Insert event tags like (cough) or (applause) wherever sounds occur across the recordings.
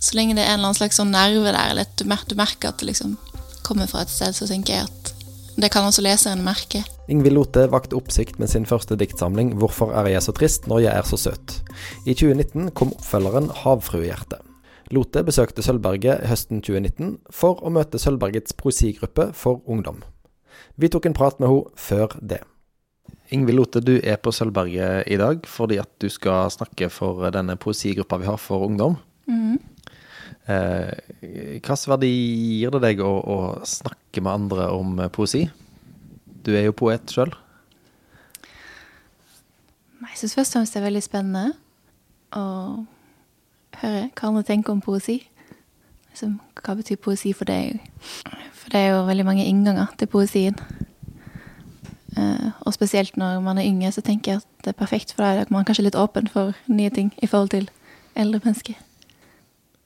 Så lenge det er en eller annen slags sånn nerve der, eller at du, mer du merker at det liksom kommer fra et sted, så tenker jeg at det kan også leseren merke. Ingvild Lote vakte oppsikt med sin første diktsamling 'Hvorfor er jeg så trist når jeg er så søt'. I 2019 kom oppfølgeren 'Havfruehjerte'. Lote besøkte Sølvberget høsten 2019 for å møte Sølvbergets poesigruppe for ungdom. Vi tok en prat med henne før det. Ingvild Lote, du er på Sølvberget i dag fordi at du skal snakke for denne poesigruppa vi har for ungdom. Eh, Hvilken verdi gir det deg å, å snakke med andre om eh, poesi? Du er jo poet sjøl. Jeg syns først og fremst det er veldig spennende å høre hva andre tenker om poesi. Liksom, hva betyr poesi for deg? For det er jo veldig mange innganger til poesien. Eh, og spesielt når man er yngre, så tenker jeg at det er perfekt for deg. Da er man kanskje litt åpen for nye ting i forhold til eldre mennesker.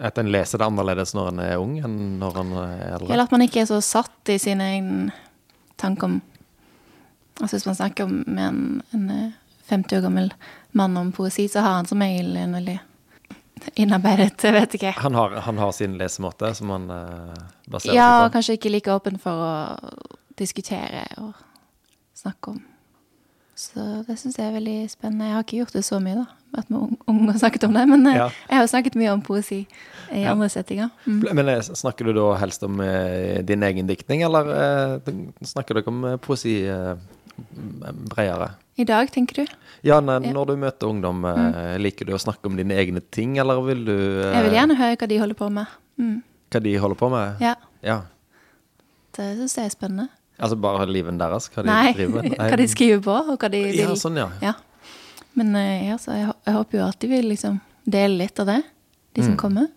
At en leser det annerledes når en er ung enn når en er eldre? Eller at man ikke er så satt i sine egne tanker om Altså hvis man snakker med en, en eh, 50 år gammel mann om poesi, så har han som regel en veldig innarbeidet vet ikke. Han har, han har sin lesemåte som han uh, baserer seg på? Ja, kanskje ikke like åpen for å diskutere og snakke om. Så det syns jeg er veldig spennende. Jeg har ikke gjort det så mye, da. Vært med unge og snakket om det. Men eh, Ja. jeg har jo snakket mye om poesi i Ja. andre settinger. Mm. Men eh, snakker du da helst om eh, din egen diktning, eller eh, snakker dere om poesi eh, bredere? I dag, tenker du? Ja, Ja. når du møter ungdom, mm. liker du å snakke om dine egne ting, eller vil du Jeg vil gjerne høre hva de holder på med. Mm. Hva de holder på med? Ja, Ja. det syns jeg er spennende. Altså bare livet deres? Hva de Nei, driver med? Nei, (laughs) hva de skriver på, og hva de vil. Ja, sånn, ja. Ja. Men ja, så jeg, jeg håper jo at de vil liksom dele litt av det, de som Mm. kommer.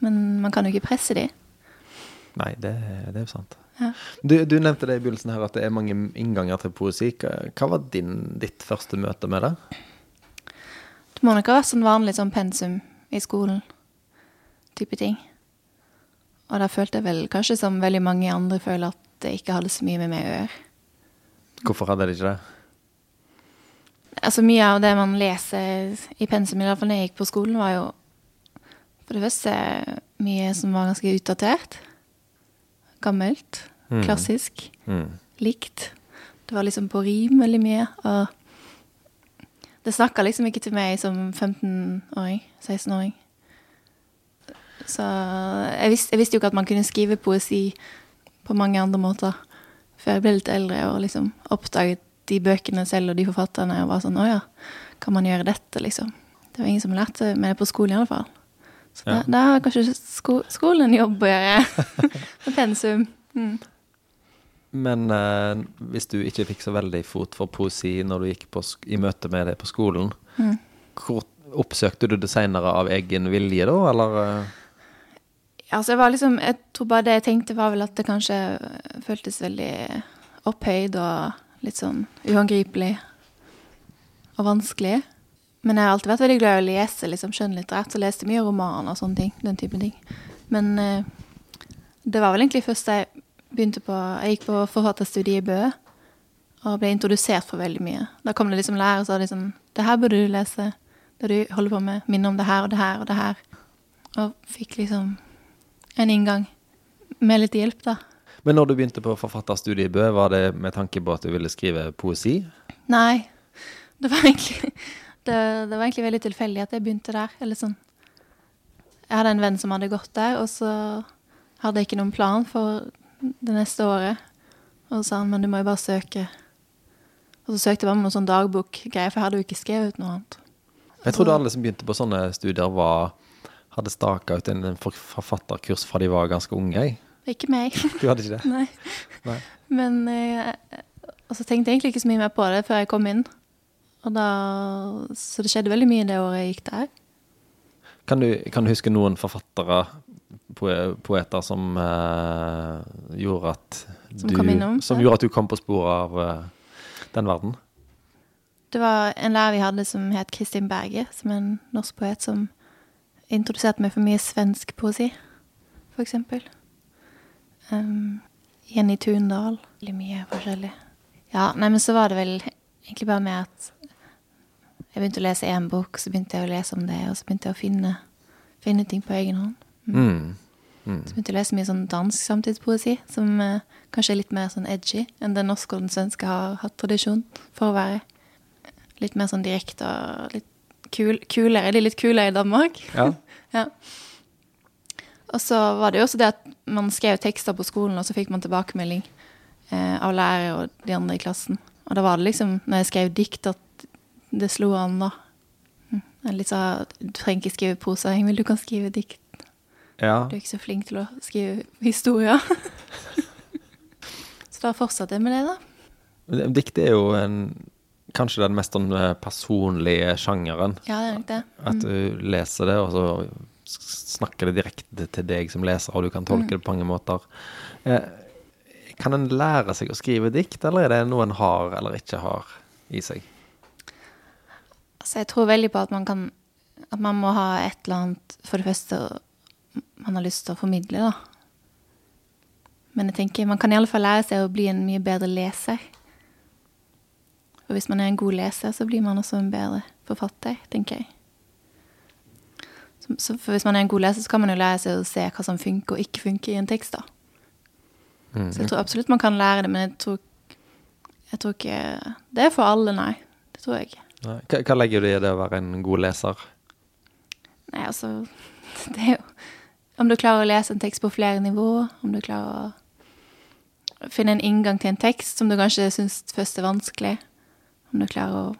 Men man kan jo ikke presse de. Nei, det, det er jo sant. Ja. Du, du nevnte det i begynnelsen her at det er mange innganger til poesi. Hva, var din, ditt første møte med det? Det må nok ha vært sånn vanlig sånn pensum i skolen. Type ting. Og da følte jeg vel kanskje som veldig mange andre føler at det ikke hadde så mye med meg å gjøre. Hvorfor hadde det ikke det? Altså Mye av det man leser i pensum, i hvert fall når jeg gikk på skolen, var jo for det første mye som var ganske utdatert. Gammelt. Mm. Klassisk. Mm. Likt. Det var liksom på rim veldig mye. Og det snakka liksom ikke til meg som 15-åring. 16-åring. Så jeg visste, jeg visste jo ikke at man kunne skrive poesi på mange andre måter før jeg ble litt eldre og liksom oppdaget de bøkene selv og de forfatterne og var sånn Å ja, kan man gjøre dette, liksom? Det var ingen som lærte meg det på skolen i alle fall. Så Ja. da, har kanskje sko skolen en jobb å gjøre. (laughs) Med pensum. Mm. Men eh, hvis du ikke fikk så veldig fot for poesi når du gikk på, i møte med det på skolen, Mm. hvor oppsøkte du det seinere av egen vilje da, eller? eh? Altså, jeg var liksom Jeg tror bare det jeg tenkte, var vel at det kanskje føltes veldig opphøyd og litt sånn uangripelig og vanskelig. Men jeg har alltid vært veldig glad i å lese liksom skjønnlitterært, så leste mye romaner og sånne ting. Den typen ting. Men eh, det var vel egentlig først jeg begynte på Jeg gikk på forfatterstudiet i Bø og ble introdusert for veldig mye. Da kom det liksom lærere og sa liksom Det her burde du lese. Det du holder på med. Minne om det her og det her og det her. Og fikk liksom en inngang med litt hjelp, da. Men når du begynte på forfatterstudiet i Bø, var det med tanke på at du ville skrive poesi? Nei. Det var egentlig, det, det var egentlig veldig tilfeldig at jeg begynte der. Eller sånn. Jeg hadde en venn som hadde gått der, og så hadde jeg ikke noen plan for det neste året. Og så sa han men du må jo bare søke. Og så søkte jeg bare med noen sånn dagbokgreier, for jeg hadde jo ikke skrevet noe annet. Jeg trodde alle som begynte på sånne studier, var, hadde staka ut en forfatterkurs fra de var ganske unge. jeg. Ikke meg. Du hadde ikke det? (laughs) Nei. Nei. Men eh, Og så tenkte jeg egentlig ikke så mye mer på det før jeg kom inn. Da, så det skjedde veldig mye det året jeg gikk der. Kan du, kan du huske noen forfattere, poeter, som eh, gjorde at Som du innom, Som gjorde at du kom på sporet av eh, den verden? Det var en lærer vi hadde som het Kristin Berge, som er en norsk poet som introduserte meg for mye svensk poesi, for eksempel. Um, Jenny Tundal. Veldig mye forskjellig. Ja, nei, men så var det vel egentlig bare med at jeg begynte å lese én bok, så begynte jeg å lese om det, og så begynte jeg å finne, finne ting på egen hånd. Mm. Mm. Så begynte jeg å lese mye sånn dansk samtidspoesi, som eh, kanskje er litt mer sånn edgy enn den norske og den svenske har hatt tradisjon for å være. Litt mer sånn direkte og litt kul, kulere. De er litt kulere i Danmark. Ja. (laughs) Ja. Og så var det jo også det at man skrev tekster på skolen, og så fikk man tilbakemelding eh, av lærer og de andre i klassen. Og da var det liksom, når jeg skrev dikt, at det slo an, da. Jeg litt sånn Du trenger ikke skrive prosa, Ingvild, du kan skrive dikt. ja. Du er ikke så flink til å skrive historier. (laughs) så da fortsatte jeg med det, da. Dikt er jo en, kanskje den mest sånn eh, personlige sjangeren. Ja, det er nok det. At du leser det, og så snakker det direkte til deg som leser, og du kan tolke det på mange måter. Eh, kan en lære seg å skrive dikt, eller er det noe en har eller ikke har i seg? Altså, jeg tror veldig på at man kan At man må ha et eller annet For det første man har lyst til å formidle, da. Men jeg tenker man kan i alle fall lære seg å bli en mye bedre leser. Og hvis man er en god leser, så blir man også en bedre forfatter, tenker jeg. Så, for hvis man er en god leser, så kan man jo lære seg å se hva som funker og ikke funker i en tekst, da. Mm. Så jeg tror absolutt man kan lære det, men jeg tror, jeg tror ikke det er for alle, nei. Det tror jeg ikke. Hva, hva legger du i det å være en god leser? Nei, altså (laughs) Det er jo Om du klarer å lese en tekst på flere nivåer, om du klarer å finne en inngang til en tekst som du kanskje syns først er vanskelig, om du klarer å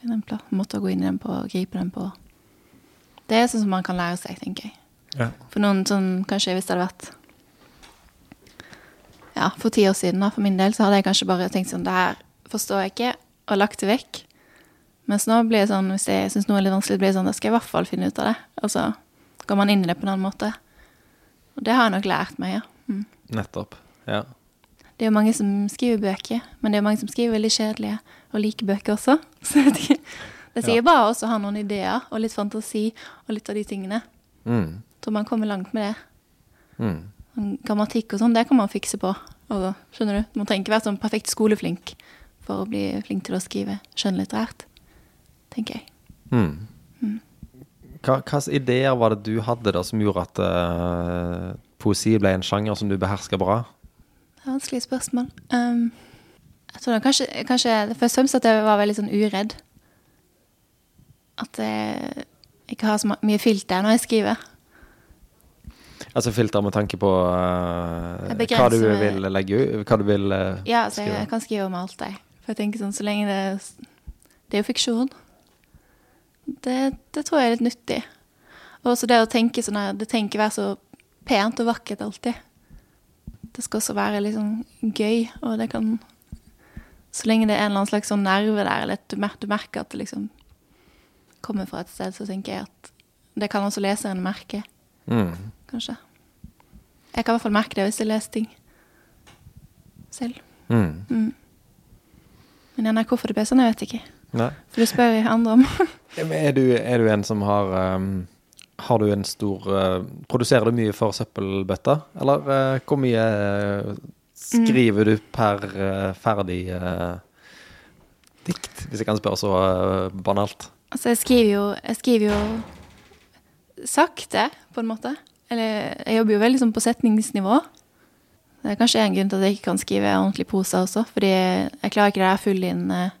finne en måte å gå inn i den på, og gripe den på Det er sånn som man kan lære seg, tenker jeg. Ja. For noen sånn Kanskje hvis det hadde vært Ja, for ti år siden, da, for min del, så hadde jeg kanskje bare tenkt sånn Det her forstår jeg ikke, og lagt det vekk. Mens nå blir det sånn, hvis jeg syns noe er litt vanskelig, blir det sånn, da skal jeg i hvert fall finne ut av det. Og så går man inn i det på en annen måte. Og det har jeg nok lært meg, ja. Mm. Nettopp. Ja. Det er jo mange som skriver bøker, men det er jo mange som skriver veldig kjedelige og liker bøker også. (laughs) Så jeg vet ikke. Det sier bra også å ha noen ideer og litt fantasi og litt av de tingene. Mm. Tror man kommer langt med det. Mm. Sånn Grammatikk og sånn, det kan man fikse på. Og, skjønner du? Man trenger ikke være sånn perfekt skoleflink for å bli flink til å skrive skjønnlitterært, tenker jeg. Mm. Hva slags ideer var det du hadde da som gjorde at uh, poesi ble en sjanger som du behersker bra? Det er vanskelige spørsmål. Um, jeg tror det kanskje, kanskje det først og fremst at jeg var veldig sånn uredd. At jeg ikke har så mye filter når jeg skriver. Altså filter med tanke på uh, hva du vil legge ut? Hva du vil uh, Ja, altså, jeg, Ja, jeg kan skrive om alt, jeg. For jeg tenker sånn, så lenge det Det er jo fiksjon. Det, det tror jeg er litt nyttig. Og også det å tenke sånn her Det trenger ikke være så pent og vakkert alltid. Det skal også være liksom gøy, og det kan Så lenge det er en eller annen slags sånn nerve der, eller at du merker at det liksom kommer fra et sted, så tenker jeg at det kan også leseren merke, Mm. kanskje. Jeg kan i hvert fall merke det hvis jeg leser ting selv. Mm. Mm. Men igjen, hvorfor det blir sånn, jeg vet ikke. Nei. For du spør jeg andre om. (laughs) Er du, er du en som har um, Har du en stor uh, Produserer du mye for søppelbøtta? Eller uh, hvor mye uh, skriver du per ferdig dikt? Hvis jeg kan spørre så banalt. Altså, jeg skriver jo Jeg skriver jo sakte, på en måte. Eller jeg jobber jo veldig sånn på setningsnivå. Det er kanskje en grunn til at jeg ikke kan skrive ordentlig prosa også, fordi jeg klarer ikke det der full inn eh,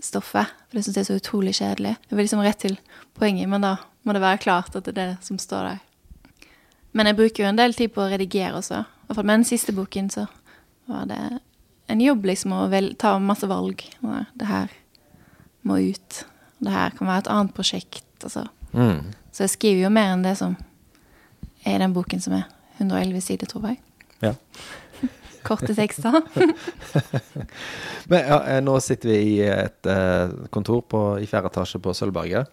stoffet. For det syns jeg er så utrolig kjedelig. Jeg vil liksom rett til poenget, men da må det være klart at det er det som står der. Men jeg bruker jo en del tid på å redigere også. I med den siste boken så var det en jobb liksom å ta masse valg. Det her må ut. Det her kan være et annet prosjekt. Altså. Mm. Så jeg skriver jo mer enn det som er i den boken som er 111 sider, tror jeg. Ja. (laughs) Korte tekster. (laughs) Men ja, eh, nå sitter vi i et eh, kontor på, i fjerde etasje på Sølvberget.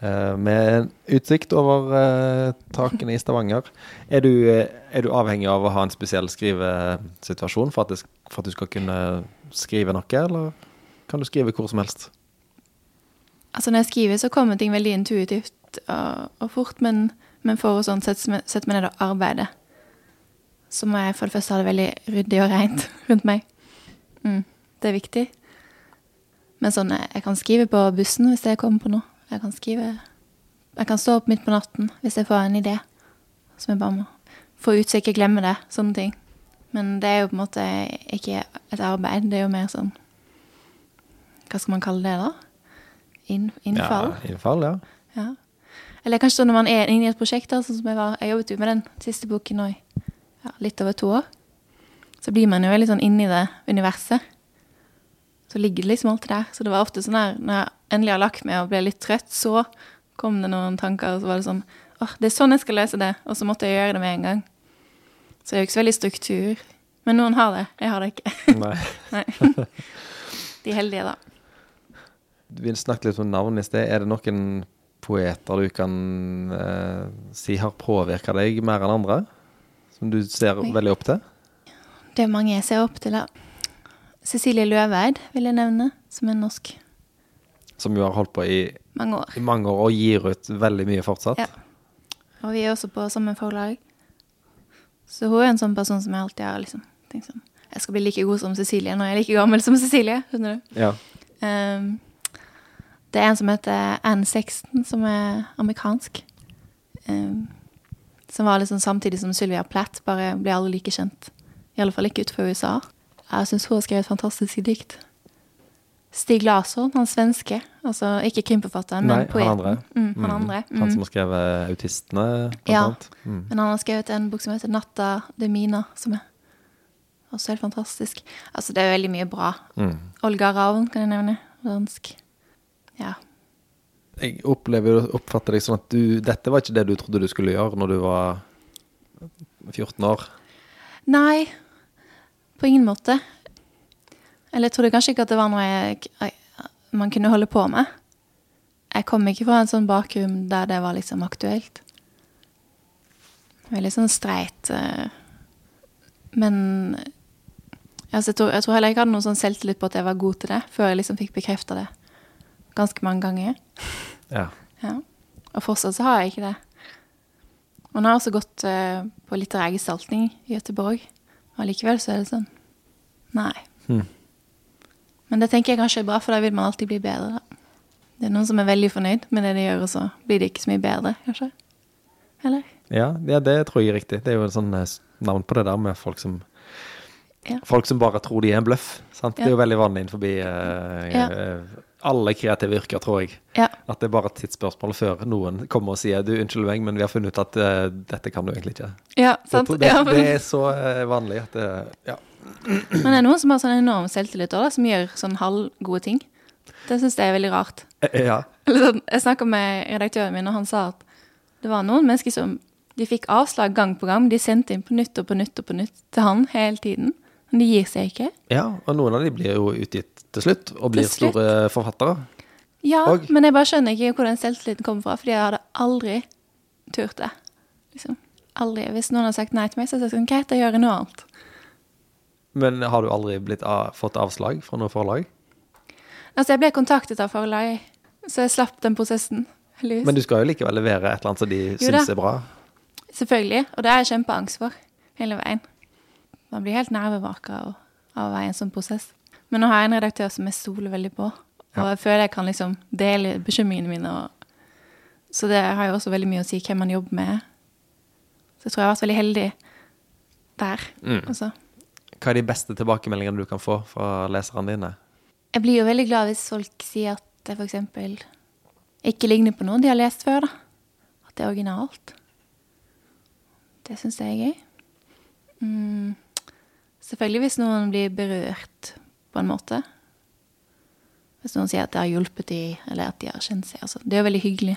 eh, med utsikt over takene i Stavanger. Er du, er du avhengig av å ha en spesiell skrivesituasjon for at, det, for at du skal kunne skrive noe, eller kan du skrive hvor som helst? Altså Når jeg skriver, så kommer ting veldig intuitivt og, og fort, men, men for å sånn sette, meg- ned og arbeide, så må jeg for det første ha det veldig ryddig og rent (laughs) rundt meg. Mm, det er viktig. Men sånn, jeg kan skrive på bussen hvis jeg kommer på noe. Jeg kan skrive Jeg kan stå opp midt på natten hvis jeg får en idé som jeg bare må få ut så jeg ikke glemmer det. Sånne ting. Men det er jo på en måte ikke et arbeid. Det er jo mer sånn Hva skal man kalle det, da? Inn, innfall? Ja, innfall, ja. Ja. Eller kanskje når man er inne i et prosjekt, da, sånn som jeg var Jeg jobbet jo med den siste boken nå i ja, litt over to år. Så blir man jo veldig sånn inni det universet. Så ligger det liksom alltid der. Så det var ofte sånn her når jeg endelig har lagt meg og ble litt trøtt, så kom det noen tanker, og så var det sånn åh, det er sånn jeg skal løse det. Og så måtte jeg gjøre det med en gang. Så det er jo ikke så veldig struktur. Men noen har det. Jeg har det ikke. Nei. (laughs) Nei. De heldige, da. Vi snakket litt om navn i sted. Er det noen poeter du kan eh, si har påvirka deg mer enn andre? Som du ser Oi. veldig opp til? Det er mange jeg ser opp til, da. Cecilie Løveid vil jeg nevne, som er norsk. Som jo har holdt på i, Mange år. i mange år og gir ut veldig mye fortsatt. Ja. Og vi er også på samme forlag. Så hun er en sånn person som jeg alltid har liksom tenkt sånn Jeg skal bli like god som Cecilie når jeg er like gammel som Cecilie. skjønner du? Ja. Ehm, det er en som heter Anne Sexton, som er amerikansk. Um, som var liksom samtidig som Sylvia Platt, bare ble aldri like kjent. I alle fall ikke utenfor USA. Jeg syns hun har skrevet fantastiske dikt. Stig Larsson, han svenske. Altså ikke krimforfatteren, Nei, men poeten. han. Mm, han Mm. andre. Han Mm. som har skrevet 'Autistene', blant Ja. annet. Mm. Men han har skrevet en bok som heter 'Natta de Mina', som er også helt fantastisk. Altså, det er veldig mye bra. Mm. Olga Ravn kan jeg nevne. Dansk. Ja. Jeg opplever oppfatter deg sånn at du Dette var ikke det du trodde du skulle gjøre når du var 14 år. Nei, på ingen måte. Eller jeg trodde kanskje ikke at det var noe jeg, jeg, man kunne holde på med. Jeg kom ikke fra en sånn bakgrunn der det var liksom aktuelt. Veldig sånn streit. eh, Men altså, jeg, tror, jeg tror heller ikke jeg hadde noen sånn selvtillit på at jeg var god til det, før jeg liksom fikk bekrefta det ganske mange ganger. (laughs) Ja. Ja. Og fortsatt så har jeg ikke det. Og nå har jeg også gått uh, på litterær gestaltning i Göteborg. Og likevel så er det sånn Nei. Hmm. Men det tenker jeg kanskje er bra, for da vil man alltid bli bedre. Da. Det er noen som er veldig fornøyd med det de gjør, og så blir det ikke så mye bedre, kanskje. Eller? Ja, ja, det tror jeg er riktig. Det er jo en sånn eh, navn på det der med folk som Ja. Folk som bare tror de er en bløff. Sant? Det er jo veldig vanlig innenfor uh, Ja. Alle kreative yrker, tror jeg. Ja. At det er bare et tidsspørsmål før noen kommer og sier du, unnskyld meg, men vi har funnet ut at uh, dette kan du egentlig ikke. Ja, sant? det, det, det er så uh, vanlig at det Ja. men det er noen som har sånn enorm selvtillit også, som gjør sånn halvgode ting. Det syns jeg er veldig rart. Eh, ja. Sånn, jeg snakka med redaktøren min, og han sa at det var noen mennesker som de fikk avslag gang på gang. De sendte inn på nytt og på nytt og på nytt til han hele tiden. Men de gir seg ikke. ja, og noen av de blir jo utgitt til slutt, og blir slutt. store forfattere. Ja, Og- men jeg bare skjønner ikke hvor den selvtilliten kommer fra, fordi jeg hadde aldri turt det. Liksom. Aldri. Hvis noen hadde sagt nei til meg, så hadde jeg sagt greit, da gjør jeg noe annet. Men har du aldri blitt fått avslag fra noe forlag? Altså, jeg ble kontaktet av forlag, så jeg slapp den prosessen. heldigvis. Men du skal jo likevel levere et eller annet som de da. syns er bra. Selvfølgelig. Og det har jeg kjempeangst for hele veien. Man blir helt nervevaka av å i en sånn prosess. Men nå har jeg en redaktør som jeg stoler veldig på, og jeg føler jeg kan liksom dele bekymringene mine. Og, så det har jo også veldig mye å si hvem man jobber med. Så jeg tror jeg har vært veldig heldig der. Mm. Altså. Hva er de beste tilbakemeldingene du kan få fra leserne dine? Jeg blir jo veldig glad hvis folk sier at det f.eks. ikke ligner på noe de har lest før. da. At det er originalt. Det syns jeg er gøy. Mm. Selvfølgelig hvis noen blir berørt på en måte. Hvis noen sier at det har hjulpet de, eller at de har kjent seg. Altså, det er jo veldig hyggelig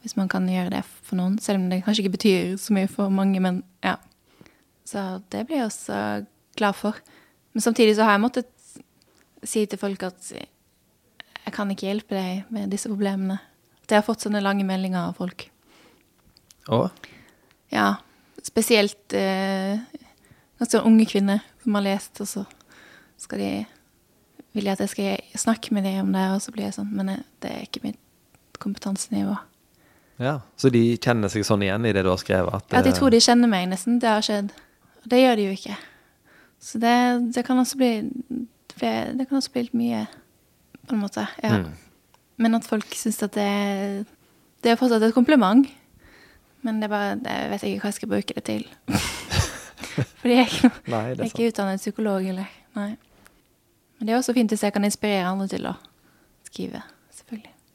hvis man kan gjøre det for noen, selv om det kanskje ikke betyr så mye for mange. men ja. Så det blir jeg også glad for. Men samtidig så har jeg måttet si til folk at jeg kan ikke hjelpe deg med disse problemene. At jeg har fått sånne lange meldinger av folk. Å? Ja, spesielt eh, ganske unge kvinner som har lest, og så skal de vil jeg at jeg skal snakke med dem om det, og så blir jeg sånn Men det er ikke mitt kompetansenivå. Ja, Så de kjenner seg sånn igjen i det du har skrevet? At, ja, de tror eh, de kjenner meg, nesten. Det har skjedd. Og det gjør de jo ikke. Så det, det kan også bli det, kan også bli litt mye, på en måte. Ja. Mm. Men at folk syns at det Det er fortsatt et kompliment, men det er bare det, Jeg vet ikke hva jeg skal bruke det til. (laughs) Fordi jeg, Nei, jeg er ikke utdannet psykolog, eller Nei. Men det er også fint hvis jeg kan inspirere andre til å skrive.